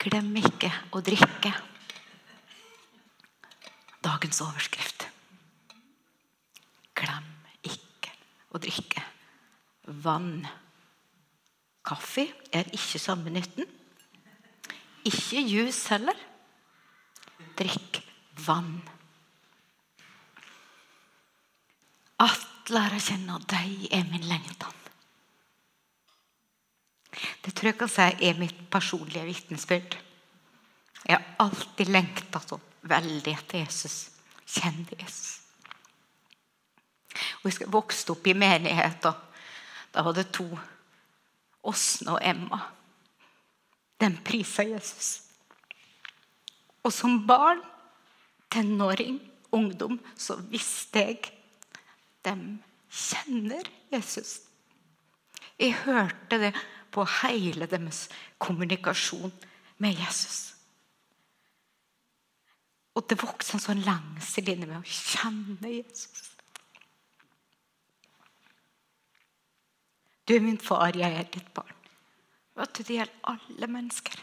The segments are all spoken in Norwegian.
Glem ikke å drikke. Dagens overskrift. Glem ikke å drikke vann. Kaffe er ikke samme nytten. Ikke juice heller. Drikk vann. At lære å kjenne deg er min lengtan. Det tror jeg kan si er mitt personlige vitnesbyrd. Jeg har alltid lengta så veldig etter Jesus. Kjenn Jesus. Og Jeg vokste opp i menighet, og da var det to. Åsne og Emma. De prisa Jesus. Og som barn, tenåring, ungdom, så visste jeg de kjenner Jesus. Jeg hørte det på hele deres kommunikasjon med Jesus. Og det vokste en sånn lengsel inni meg å kjenne Jesus. Du er min far, jeg er ditt barn. Vet Det gjelder alle mennesker.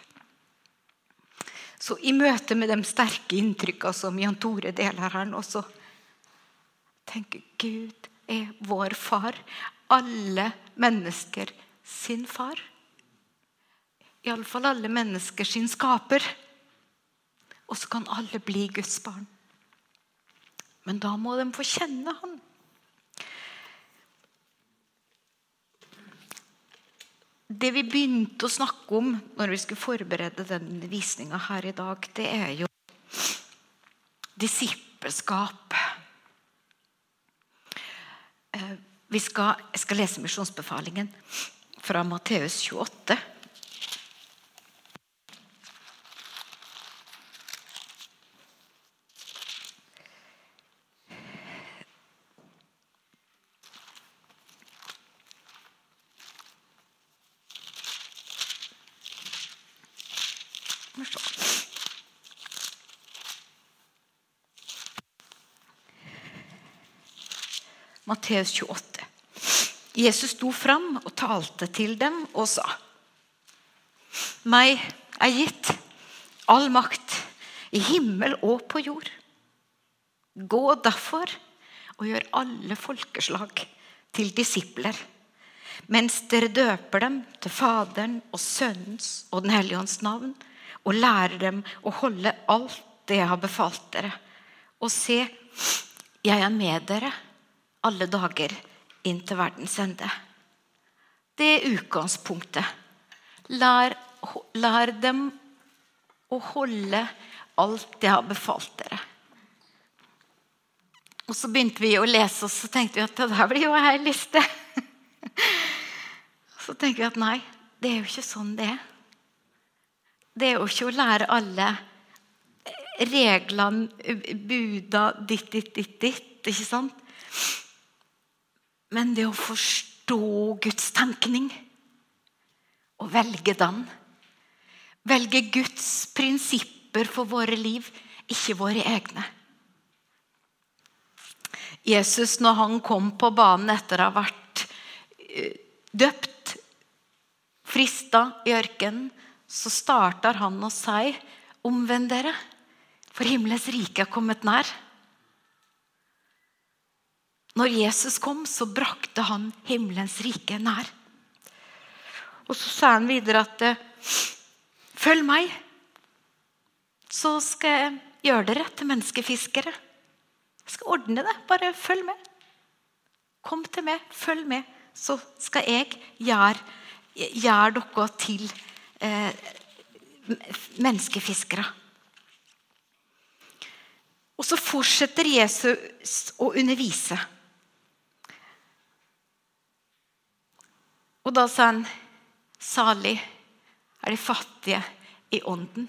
Så i møte med de sterke inntrykkene som Jan Tore deler her nå, så tenker Gud er vår far. Alle mennesker sin far. Iallfall alle mennesker sin skaper. Og så kan alle bli Guds barn. Men da må de få kjenne Han. Det vi begynte å snakke om når vi skulle forberede den visninga her i dag, det er jo disippelskap. Eh, vi skal, jeg skal lese misjonsbefalingen fra Matteus 28. Matteus 28. Jesus sto fram og talte til dem og sa Meg er gitt all makt i himmel og på jord. Gå derfor og gjør alle folkeslag til disipler, mens dere døper dem til Faderen og Sønnens og Den hellige ånds navn, og lærer dem å holde alt det jeg har befalt dere. Og se, jeg er med dere alle dager inn til verdens ende. Det er utgangspunktet. Lær, lær dem å holde alt jeg har befalt dere. Og Så begynte vi å lese, og så tenkte vi at det der blir jo ei liste. Så tenker vi at nei, det er jo ikke sånn det er. Det er jo ikke å lære alle reglene, buda, ditt, ditt, ditt, ditt. ikke sant? Men det å forstå Guds tenkning og velge den Velge Guds prinsipper for våre liv, ikke våre egne. Jesus, når han kom på banen etter å ha vært eh, døpt, frista i ørkenen, så starter han å si omvend dere, for himmelens rike er kommet nær. Når Jesus kom, så brakte han himmelens rike nær. Og Så sa han videre at følg meg, så skal jeg gjøre dere til menneskefiskere. Jeg skal ordne det. Bare følg med. Kom til meg, følg med, så skal jeg gjøre, gjøre dere til eh, menneskefiskere. Og så fortsetter Jesus å undervise. Og da sa han, 'Salig er de fattige i ånden'.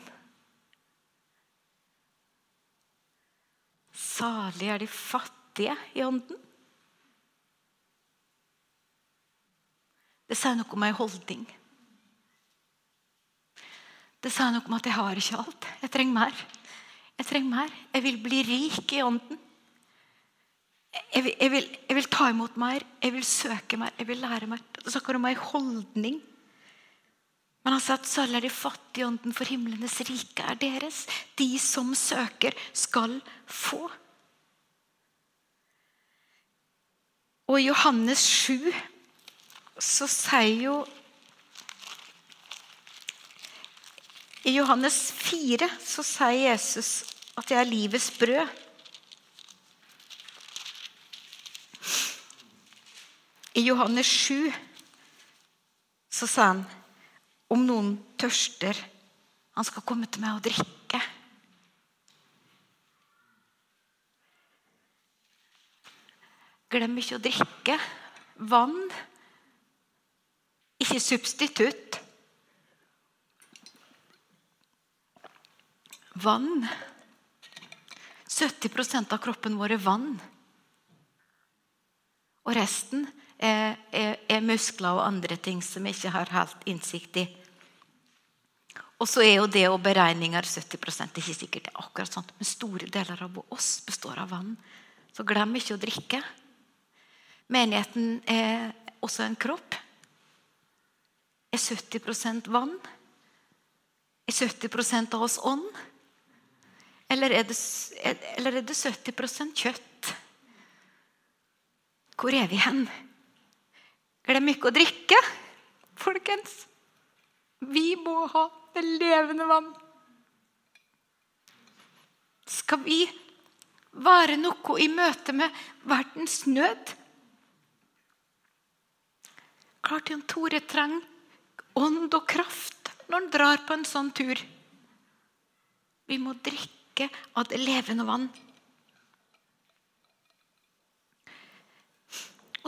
Salig er de fattige i ånden. Det sier noe om ei holdning. Det sier noe om at jeg har ikke alt. Jeg trenger mer. Jeg trenger mer. Jeg vil bli rik i ånden. Jeg vil, jeg, vil, jeg vil, ta imot mer, jeg vil søke mer, jeg vil lære mer. Det snakker om ei holdning. Men han sa at sølv er de fattige ånden, for himlenes rike er deres. De som søker, skal få. Og i Johannes 7 så sier jo I Johannes 4 så sier Jesus at jeg er livets brød. I Johannes 7 så sa han om noen tørster Han skal komme til meg og drikke. Glem ikke å drikke. Vann. Ikke substitutt. Vann. 70% av kroppen vår er vann. Og resten er, er, er muskler og andre ting som jeg ikke har helt innsikt i. Og så er jo det og beregninger 70% ikke sikkert det er akkurat sånn, men store deler av oss består av vann. Så glem ikke å drikke. Menigheten er også en kropp. Er 70% vann? Er 70 av oss ånd? Eller er det, eller er det 70% kjøtt? Hvor er vi hen? Glem ikke å drikke, folkens. Vi må ha det levende vann. Skal vi være noe i møte med verdens nød? Klart Jan Tore trenger ånd og kraft når han drar på en sånn tur. Vi må drikke av det levende vann.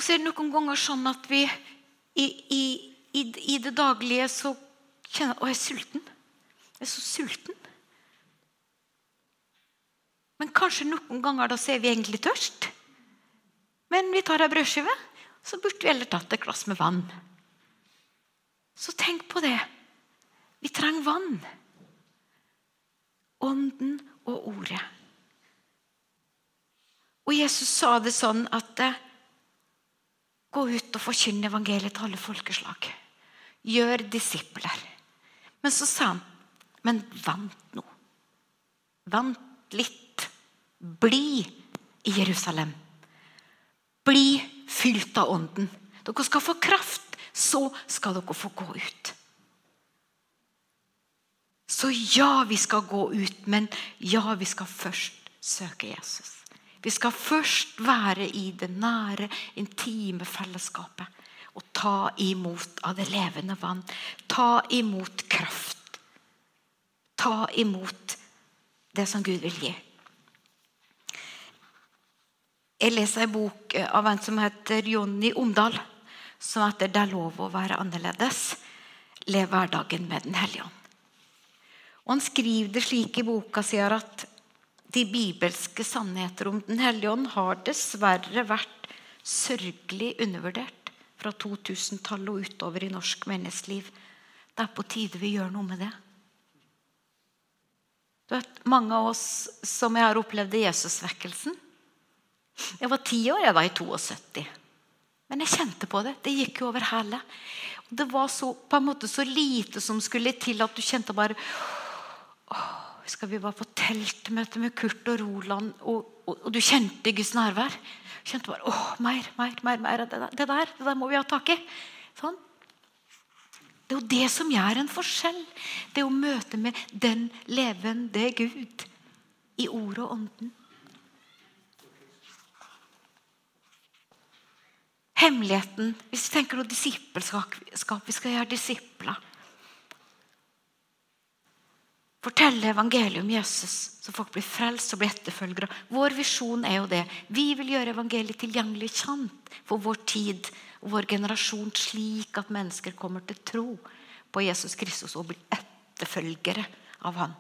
Og så er det noen ganger sånn at vi i, i, i, i det daglige så kjenner Å, jeg er sulten. Jeg er så sulten. Men kanskje noen ganger da så er vi egentlig tørst. Men vi tar ei brødskive, så burde vi heller tatt et glass med vann. Så tenk på det. Vi trenger vann. Ånden og ordet. Og Jesus sa det sånn at Gå ut og forkynne evangeliet til alle folkeslag. Gjør disipler. Men så sa han, men vent nå. Vent litt. Bli i Jerusalem. Bli fylt av Ånden. Dere skal få kraft, så skal dere få gå ut. Så ja, vi skal gå ut, men ja, vi skal først søke Jesus. Vi skal først være i det nære, intime fellesskapet og ta imot av det levende vann. Ta imot kraft. Ta imot det som Gud vil gi. Jeg leser en bok av en som heter Jonny Omdal, som heter 'Det er lov å være annerledes'. Lev hverdagen med Den hellige ånd. Og Han skriver det slik i boka si at de bibelske sannheter om Den hellige ånd har dessverre vært sørgelig undervurdert fra 2000-tallet og utover i norsk menneskeliv. Det er på tide vi gjør noe med det. Du vet, Mange av oss som jeg har opplevd Jesusvekkelsen Jeg var ti år jeg da i 72. Men jeg kjente på det. Det gikk jo over hele. Det var så, på en måte så lite som skulle til at du kjente bare åh, skal vi bare på teltmøte med Kurt og Roland, og, og, og du kjente Guds nærvær. Kjente bare åh, mer, mer, mer, mer det, det, der, det der må vi ha tak i. Sånn. Det er jo det som gjør en forskjell. Det er å møte med den levende Gud i ordet og ånden. Hemmeligheten Hvis vi tenker på disippelskap, vi skal gjøre disipler. Fortelle evangeliet om Jesus, så folk blir frelst og blir etterfølgere. Vår visjon er jo det. Vi vil gjøre evangeliet tilgjengelig kjent for vår tid og vår generasjon, slik at mennesker kommer til tro på Jesus Kristus og blir etterfølgere av Han.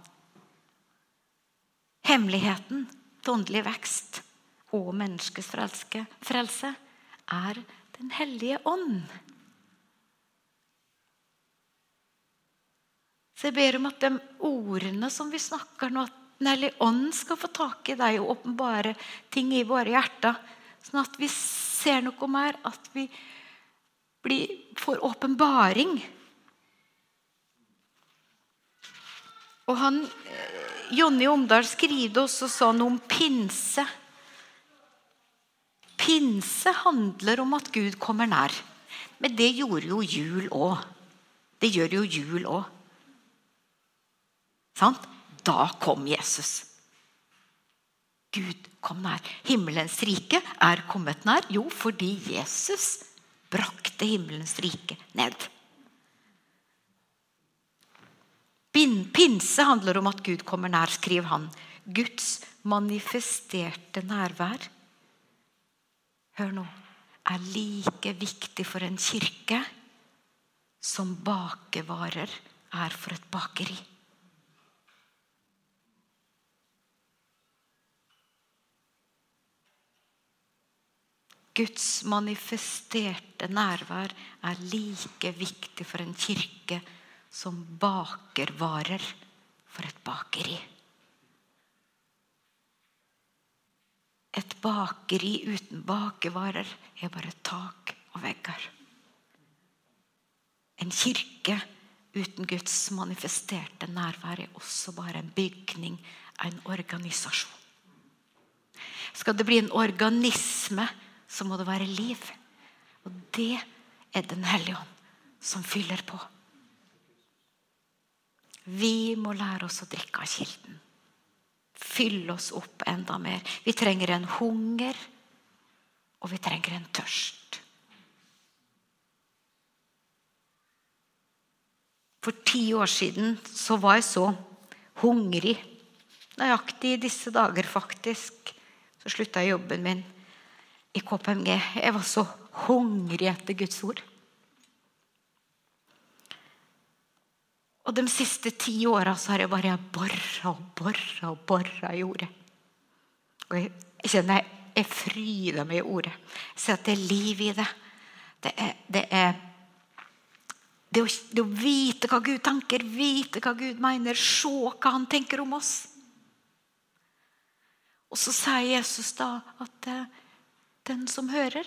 Hemmeligheten til åndelig vekst og menneskets frelse er Den hellige ånd. Så jeg ber om at de ordene som vi snakker nå, at Den hellige ånd skal få tak i deg og åpenbare ting i våre hjerter. Sånn at vi ser noe mer, at vi blir, får åpenbaring Og han, Jonny Omdal skriver også sånn om pinse. Pinse handler om at Gud kommer nær. Men det gjorde jo jul òg. Det gjør jo jul òg. Sant? Da kom Jesus. Gud kom nær. Himmelens rike er kommet nær. Jo, fordi Jesus brakte himmelens rike ned. Pinse handler om at Gud kommer nær, skriver han. Guds manifesterte nærvær Hør nå er like viktig for en kirke som bakevarer er for et bakeri. Guds manifesterte nærvær er like viktig for en kirke som bakervarer for et bakeri. Et bakeri uten bakevarer er bare tak og vegger. En kirke uten Guds manifesterte nærvær er også bare en bygning, en organisasjon. Skal det bli en organisme så må det være liv. Og det er Den hellige ånd som fyller på. Vi må lære oss å drikke av kilden. Fylle oss opp enda mer. Vi trenger en hunger, og vi trenger en tørst. For ti år siden så var jeg så hungrig. Nøyaktig i disse dager, faktisk. Så slutta jeg jobben min i KPMG. Jeg var så hungrig etter Guds ord. Og De siste ti åra har jeg bare bora og bora og bora i ordet. Og jeg, kjenner jeg, jeg fryder meg i ordet. Jeg ser at det er liv i det. Det er, det er det, å, det å vite hva Gud tenker, vite hva Gud mener, se hva han tenker om oss. Og så sier Jesus da at eh, den som hører.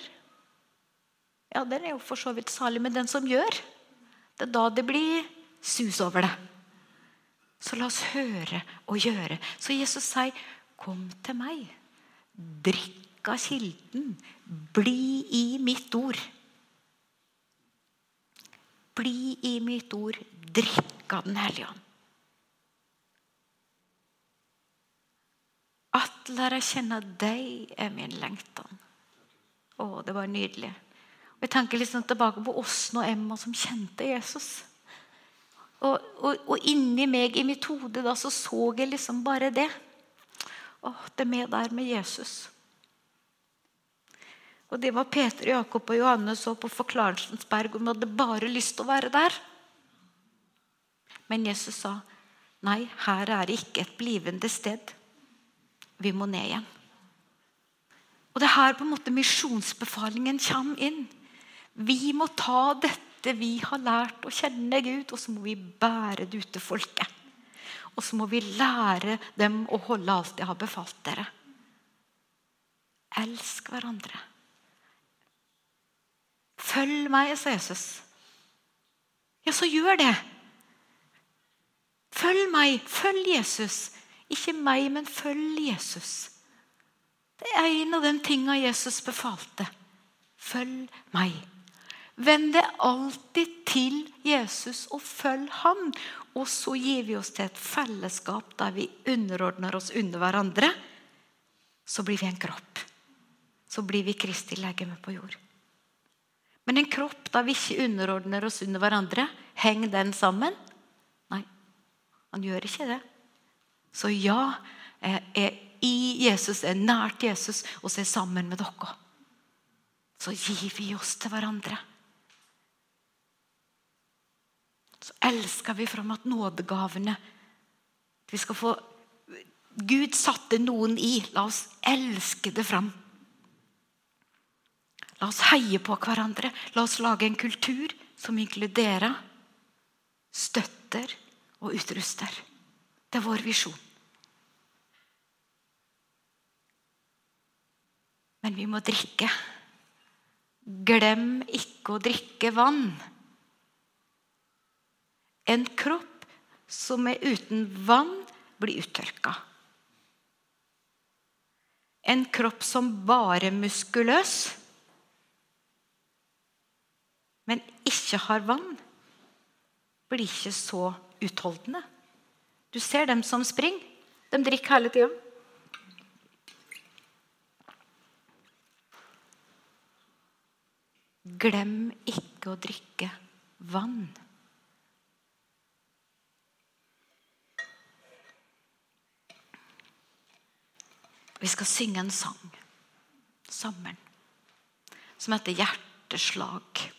Ja, den er jo for så vidt salig, men den som gjør. Det er da det blir sus over det. Så la oss høre og gjøre. Så Jesus sier, 'Kom til meg. Drikk av kilden. Bli i mitt ord.' Bli i mitt ord. Drikk av Den hellige ånd. At lære kjenne deg er min lengtan. Å, det var nydelig. Og Jeg tenker liksom tilbake på Åsen og Emma som kjente Jesus. Og, og, og, inni meg, i mitt hode, da, så så jeg liksom bare det. Å, det er med der med Jesus. Og det var Peter, Jakob og Johannes så på Forklarelsens berg. Og de hadde bare lyst til å være der. Men Jesus sa, nei, her er det ikke et blivende sted. Vi må ned igjen. Og Det er her på en måte misjonsbefalingen kommer inn. Vi må ta dette vi har lært å kjenne Gud, og så må vi bære det ut til folket. Og så må vi lære dem å holde alt jeg har befalt dere. Elsk hverandre. Følg meg, sa Jesus. Ja, så gjør det. Følg meg. Følg Jesus. Ikke meg, men følg Jesus. Det er en av de tingene Jesus befalte. Følg meg. Vend deg alltid til Jesus og følg ham. Og så gir vi oss til et fellesskap der vi underordner oss under hverandre. Så blir vi en kropp. Så blir vi Kristi legeme på jord. Men en kropp der vi ikke underordner oss under hverandre, henger den sammen? Nei, han gjør ikke det. Så ja, jeg i Jesus, er nært Jesus og så er sammen med dere. Så gir vi oss til hverandre. Så elsker vi fram at nådegavene vi skal få Gud satte noen i. La oss elske det fram. La oss heie på hverandre. La oss lage en kultur som inkluderer, støtter og utruster. Det er vår visjon. Men vi må drikke. Glem ikke å drikke vann. En kropp som er uten vann, blir uttørka. En kropp som bare muskuløs, men ikke har vann, blir ikke så utholdende. Du ser dem som springer. De drikker hele tida. Glem ikke å drikke vann. Vi skal synge en sang sammen som heter 'Hjerteslag'.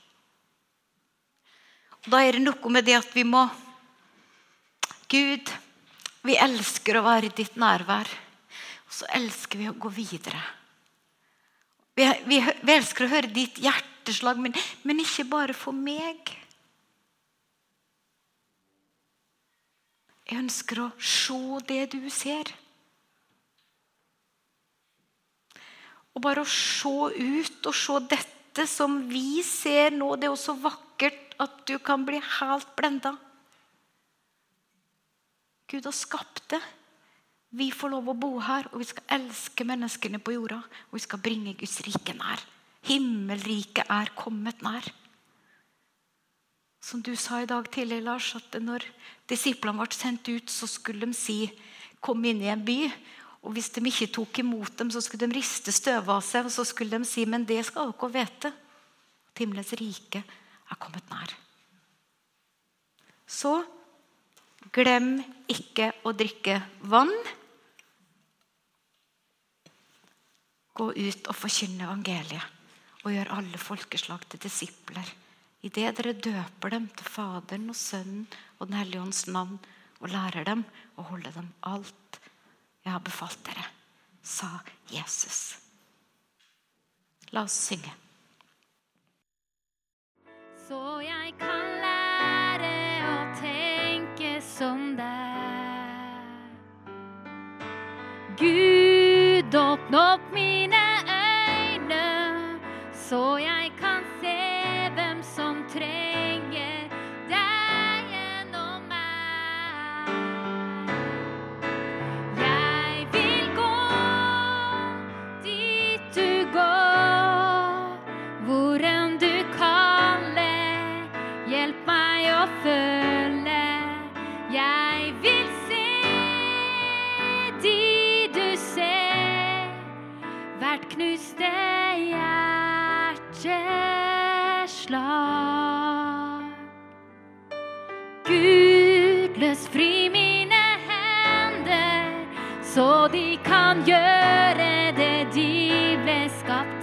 Da er det noe med det at vi må Gud, vi elsker å være i ditt nærvær. Og så elsker vi å gå videre. Vi, vi, vi elsker å høre ditt hjerteslag, men, men ikke bare for meg. Jeg ønsker å se det du ser. Og bare å se ut og se dette som vi ser nå, det er også vakkert at du kan bli helt blenda. Gud har skapt det. Vi får lov å bo her, og vi skal elske menneskene på jorda. Og vi skal bringe Guds rike nær. Himmelriket er kommet nær. Som du sa i dag tidlig, Lars, at når disiplene ble sendt ut, så skulle de si 'kom inn i en by'. Og Hvis de ikke tok imot dem, så skulle de riste støvet av seg. Og så skulle de si 'men det skal dere vite'. At himmelens rike er kommet nær. Så glem ikke å drikke vann. Gå ut og forkynne evangeliet og gjør alle folkeslag til disipler. Idet dere døper dem til Faderen og Sønnen og Den hellige ånds navn og lærer dem å holde dem alt jeg har befalt dere, sa Jesus. La oss synge. Så jeg kan lære å tenke som deg. Gud, åpne opp mine så jeg kan se hvem som trenger deg gjennom meg. Jeg vil gå dit du går, hvor enn du kaller. Hjelp meg å følge. Jeg vil se de du ser, hvert knuste hjerteslag. Gud, løs fri mine hender, så de kan gjøre det de ble skapt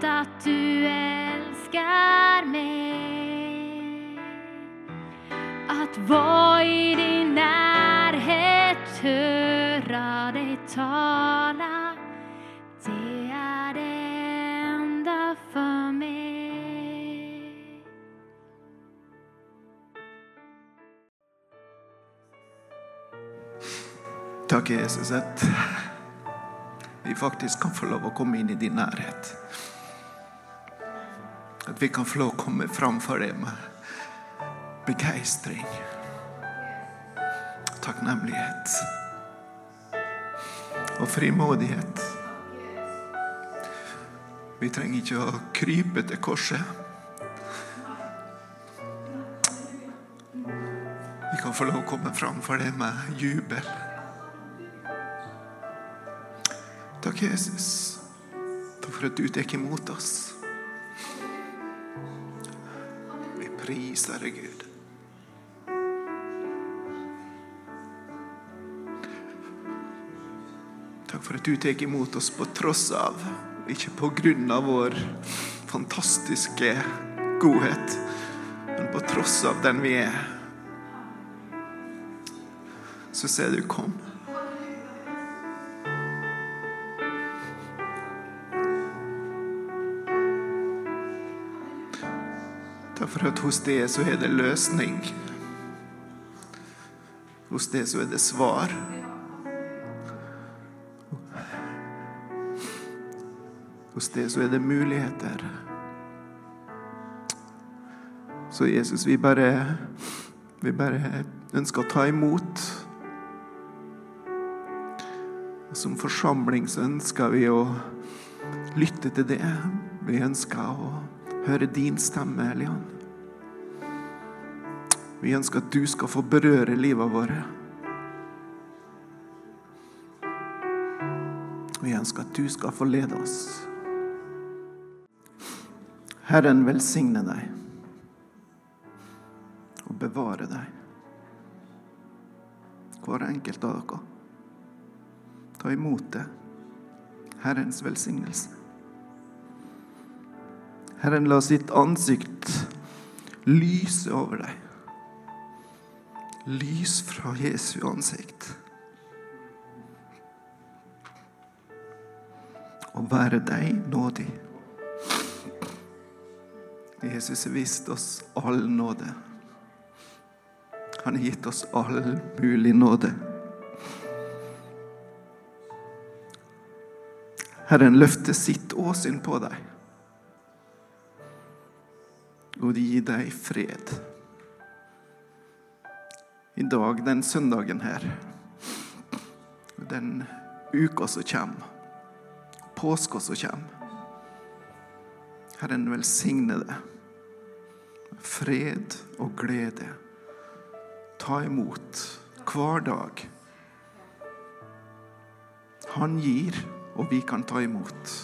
vet at du elsker meg. At vara i din närhet, høre deg tale, Det er det enda for meg. Takk, Jesus, at vi faktisk kan få lov å komme inn i din nærhet. At vi kan få lov å komme framfor deg med begeistring, takknemlighet og frimodighet. Vi trenger ikke å krype til korset. Vi kan få lov å komme framfor deg med jubel. Takk, Jesus. Takk for at du tar imot oss. Priser deg, Gud. Takk for at du tar imot oss på tross av, ikke på grunn av vår fantastiske godhet, men på tross av den vi er. Så ser du kom. For at hos det så er det løsning. Hos det så er det svar. Hos det så er det muligheter. Så Jesus, vi bare, vi bare ønsker å ta imot. Og som forsamling så ønsker vi å lytte til det. Vi ønsker å høre din stemme, Elian. Vi ønsker at du skal få berøre livet våre. Vi ønsker at du skal få lede oss. Herren velsigne deg og bevare deg. Hver enkelt av dere. Ta imot det. Herrens velsignelse. Herren la sitt ansikt lyse over deg. Lys fra Jesu ansikt. Og være deg nådig. Jesus har vist oss all nåde. Han har gitt oss all mulig nåde. Herren løfter sitt åsyn på deg og de gir deg fred. I dag, den søndagen her, den uka som kommer, påska som kommer. Herren velsigne det. Fred og glede. Ta imot hver dag. Han gir, og vi kan ta imot.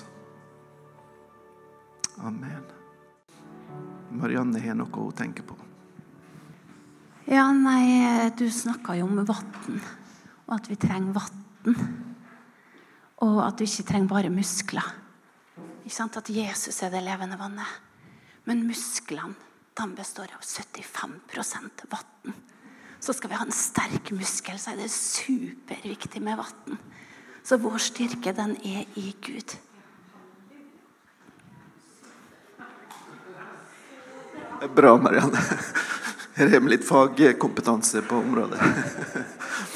Amen. Marianne har noe hun tenker på. Ja, nei, du snakka jo om vann, og at vi trenger vann. Og at du ikke trenger bare muskler. Ikke sant? At Jesus er det levende vannet. Men musklene de består av 75% vann. Så skal vi ha en sterk muskel, så er det superviktig med vann. Så vår styrke, den er i Gud. Bra, Marianne. Har vi litt fagkompetanse på området.